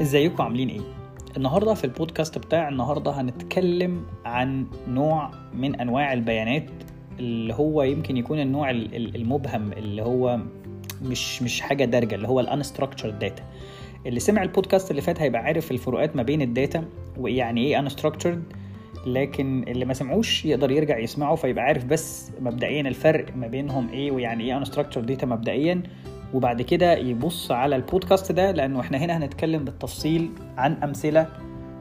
ازيكم؟ عاملين إيه؟ النهارده في البودكاست بتاع النهارده هنتكلم عن نوع من انواع البيانات اللي هو يمكن يكون النوع ال- ال- المبهم اللي هو مش مش حاجة دارجة اللي هو ال unstructured data اللي سمع البودكاست اللي فات هيبقى عارف الفروقات ما بين ال data ويعني إيه unstructured لكن اللي ما سمعوش يقدر يرجع يسمعه فيبقى عارف بس مبدئيا الفرق ما بينهم إيه ويعني إيه unstructured data مبدئيا. وبعد كده يبص على البودكاست ده لأنه إحنا هنا هنتكلم بالتفصيل عن أمثلة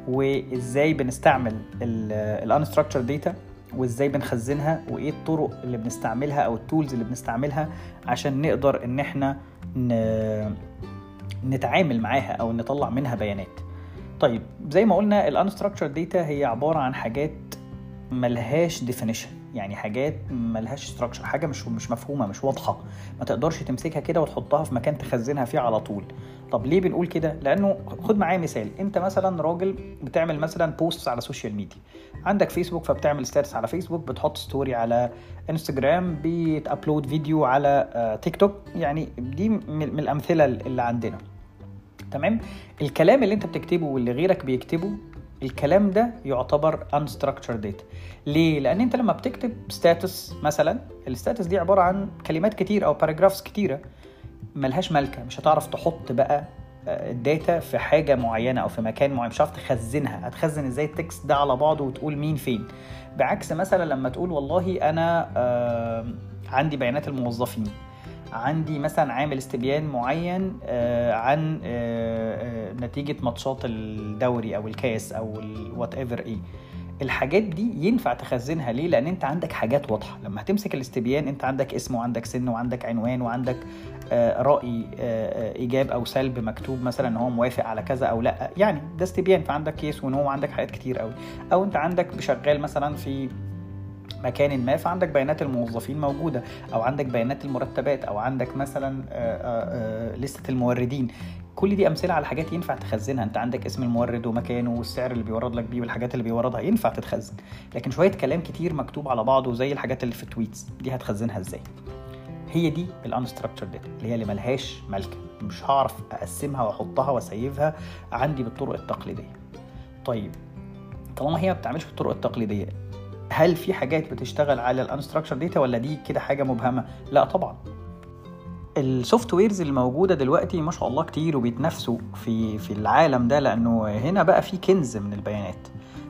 وإزاي بنستعمل ال unstructured data وإزاي بنخزنها وإيه الطرق اللي بنستعملها أو ال tools اللي بنستعملها عشان نقدر إن إحنا. نتعامل معاها أو نطلع منها بيانات طيب زي ما قلنا ال unstructured data هي عبارة عن حاجات ملهاش definition يعني حاجات ملهاش structure حاجة مش مش مفهومة مش واضحة. ما تقدرش تمسكها كده وتحطها في مكان تخزنها فيه على طول. طب ليه بنقول كده؟ لأنه خد معايا مثال. أنت مثلا راجل بتعمل مثلا posts على ال social media عندك فيسبوك فبتعمل status على فيسبوك بتحط story على انستجرام بت upload فيديو على آه، تيك توك يعني دي من الأمثلة اللي عندنا. تمام؟ الكلام اللي أنت بتكتبه واللي غيرك بيكتبه الكلام ده يعتبر unstructured data. ليه؟ لأن أنت لما بتكتب status مثلا ال status دي عبارة عن كلمات كتير أو paragraphs كتيرة ملهاش مالكة. مش هتعرف تحط بقى آه، ال data في حاجة معينة أو في مكان معين. مش هتعرف تخزنها. هتخزن إزاي ال text ده على بعضه وتقول مين فين. بعكس مثلا لما تقول والله أنا آه، عندي بيانات الموظفين. عندي مثلا عامل استبيان معين آه، عن آه، آه، نتيجة ماتشات الدوري أو الكاس أو ال whatever إيه. الحاجات دي ينفع تخزنها ليه؟ لأن أنت عندك حاجات واضحة، لما هتمسك الاستبيان أنت عندك اسم وعندك سن وعندك عنوان وعندك آه، إيجاب أو سلب مكتوب مثلا إن هو موافق على كذا أو لأ، يعني ده استبيان فعندك كيس ونو وعندك حاجات كتير قوي، أو أنت عندك شغال مثلا في مكان ما فعندك بيانات الموظفين موجودة أو عندك بيانات المرتبات أو عندك مثلا آه، آه، آه، لستة الموردين. كل دي أمثلة على حاجات ينفع تخزنها. أنت عندك اسم المورد ومكانه والسعر اللي بيورد لك بيه والحاجات اللي بيوردها ينفع تتخزن. لكن شوية كلام كتير مكتوب على بعضه زي الحاجات اللي في ال tweets دي هتخزنها إزاي؟ هي دي ال unstructured data اللي هي اللي ملهاش ملكه مش هعرف أقسمها وأحطها وا save ها عندي بالطرق التقليدية. طيب طالما هي ما بتعملش بالطرق التقليدية هل في حاجات بتشتغل على ال unstructured data ولا دي كده حاجة مبهمة؟ لا طبعا. ال softwares اللي موجودة دلوقتي ما شاء الله كتير وبيتنافسوا في في العالم ده لأنه هنا بقى في كنز من البيانات.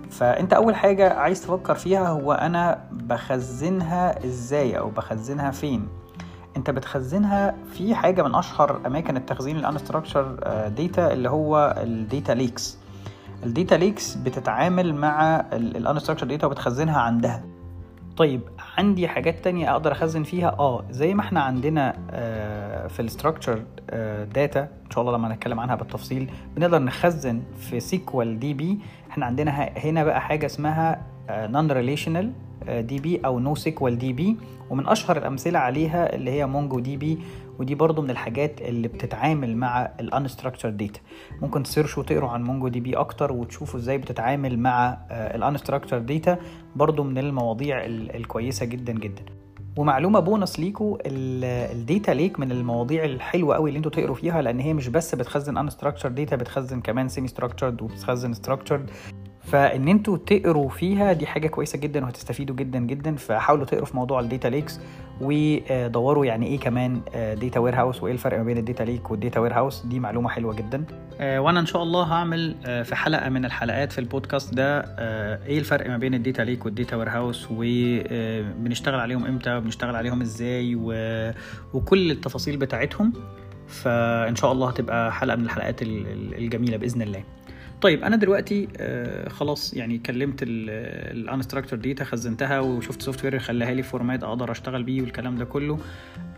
فأنت أول حاجة عايز تفكر فيها هو أنا بخزنها إزاي أو بخزنها فين. أنت بتخزنها في حاجة من أشهر أماكن التخزين ال unstructured data اللي هو ال data lakes ال data lakes بتتعامل مع ال unstructured data وبتخزنها عندها. طيب عندي حاجات تانية أقدر أخزن فيها؟ آه زي ما إحنا عندنا آه، في ال structured data إن شاء الله لما نتكلم عنها بالتفصيل بنقدر نخزن في SQL DB إحنا عندنا هنا بقى حاجة اسمها non-relational DB أو NoSQL DB ومن أشهر الأمثلة عليها اللي هي MongoDB ودي برضو من الحاجات اللي بتتعامل مع ال unstructured data ممكن ت search وا وتقروا عن MongoDB أكتر وتشوفوا إزاي بتتعامل مع ال unstructured data برضو من المواضيع ال- الكويسة جدا جدا. ومعلومة بونص ليكوا ال data lake من المواضيع الحلوة قوي اللي أنتوا تقروا فيها لأن هي مش بس بتخزن unstructured data بتخزن كمان semi-structured وبتخزن structured فإن أنتوا تقروا فيها دي حاجة كويسة جدا وهتستفيدوا جدا جدا. فحاولوا تقروا في موضوع ال data lakes ودوروا يعني إيه كمان data warehouse وإيه الفرق ما بين ال data lake وال data warehouse دي معلومة حلوة جدا. آه، وأنا إن شاء الله هعمل آه، في حلقة من الحلقات في البودكاست ده آه، إيه الفرق ما بين ال data lake وال data warehouse وبنشتغل عليهم إمتى؟ وبنشتغل عليهم إزاي؟ وكل التفاصيل بتاعتهم. فإن شاء الله هتبقى حلقة من الحلقات ال- ال- الجميلة بإذن الله. طيب أنا دلوقتي آه خلاص يعني كلمت ال unstructured data خزنتها وشفت software خلاها لي format أقدر أشتغل بيه والكلام ده كله.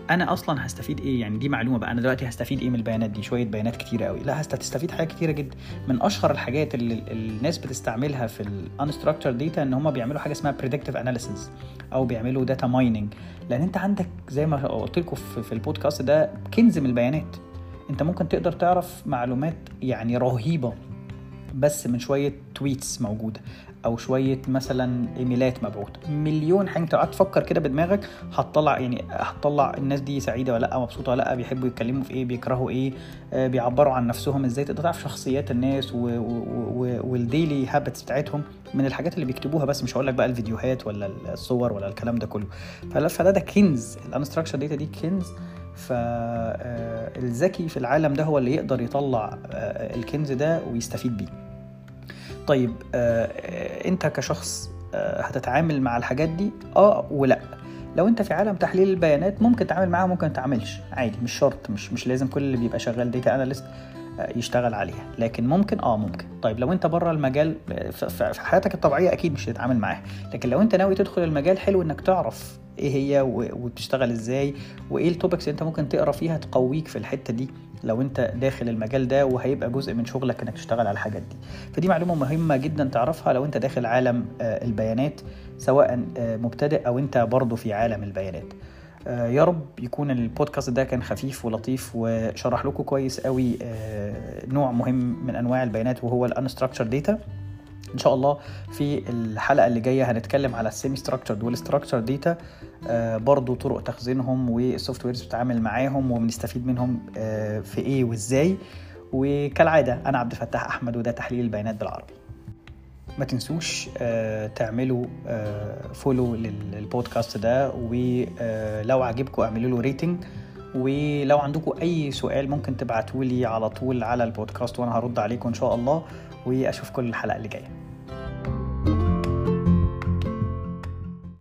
أنا أصلا هستفيد إيه؟ يعني دي معلومة بقى أنا دلوقتي هستفيد إيه من البيانات دي؟ شوية بيانات كتيرة قوي لا هتستفيد حاجات كتيرة جدا. من أشهر الحاجات اللي ال- الناس بتستعملها في ال unstructured data إن هم بيعملوا حاجة اسمها predictive analysis أو بيعملوا data mining لأن أنت عندك زي ما قلت لكم في البودكاست ده كنز من البيانات. أنت ممكن تقدر تعرف معلومات يعني رهيبة. بس من شوية tweets موجودة أو شوية مثلا إيميلات مبعوثة مليون حاجة. أنت قاعد تفكر كده بدماغك هتطلع يعني هتطلع الناس دي سعيدة ولا لأ مبسوطة ولا لأ بيحبوا يتكلموا في إيه بيكرهوا إيه آه بيعبروا عن نفسهم إزاي. تقدر تعرف شخصيات الناس وال daily habits بتاعتهم من الحاجات اللي بيكتبوها بس. مش هقول لك بقى الفيديوهات ولا الصور ولا الكلام ده كله. فده ده كنز. ال unstructured data دي كنز. فالذكي في العالم ده هو اللي يقدر يطلع آه، الكنز ده ويستفيد بيه. طيب آه، انت كشخص آه، هتتعامل مع الحاجات دي؟ آه ولا. لو انت في عالم تحليل البيانات ممكن تتعامل معاها ممكن تعملش عادي مش شرط مش مش لازم كل اللي بيبقى شغال data analyst يشتغل عليها. لكن ممكن آه ممكن. طيب لو انت بره المجال في حياتك الطبيعية أكيد مش هتتعامل معاها. لكن لو انت ناوي تدخل المجال حلو إنك تعرف إيه هي وبتشتغل إزاي وايه التوبكس انت ممكن تقرا فيها تقويك في الحتة دي لو انت داخل المجال ده وهيبقى جزء من شغلك انك تشتغل على الحاجات دي. فدي معلومة مهمة جدا تعرفها لو انت داخل عالم آه، البيانات سواء آه، مبتدئ أو انت برضه في عالم البيانات. آه، يا رب يكون البودكاست ده كان خفيف ولطيف وشرح لكم كويس قوي نوع مهم من انواع البيانات وهو ال unstructured data إن شاء الله في الحلقة اللي جاية هنتكلم على ال semi structured وال structured data برضو طرق تخزينهم وال softwares بتتعامل معاهم وبنستفيد منهم آه في إيه وإزاي. وكالعادة أنا عبد الفتاح أحمد وده تحليل البيانات بالعربي. ما تنسوش آه تعملوا آه follow للبودكاست ده ولو عجبكم اعملوا له rating ولو عندكم أي سؤال ممكن تبعتوا لي على طول على البودكاست وأنا هرد عليكم إن شاء الله. وأشوفكم الحلقة اللي جاية.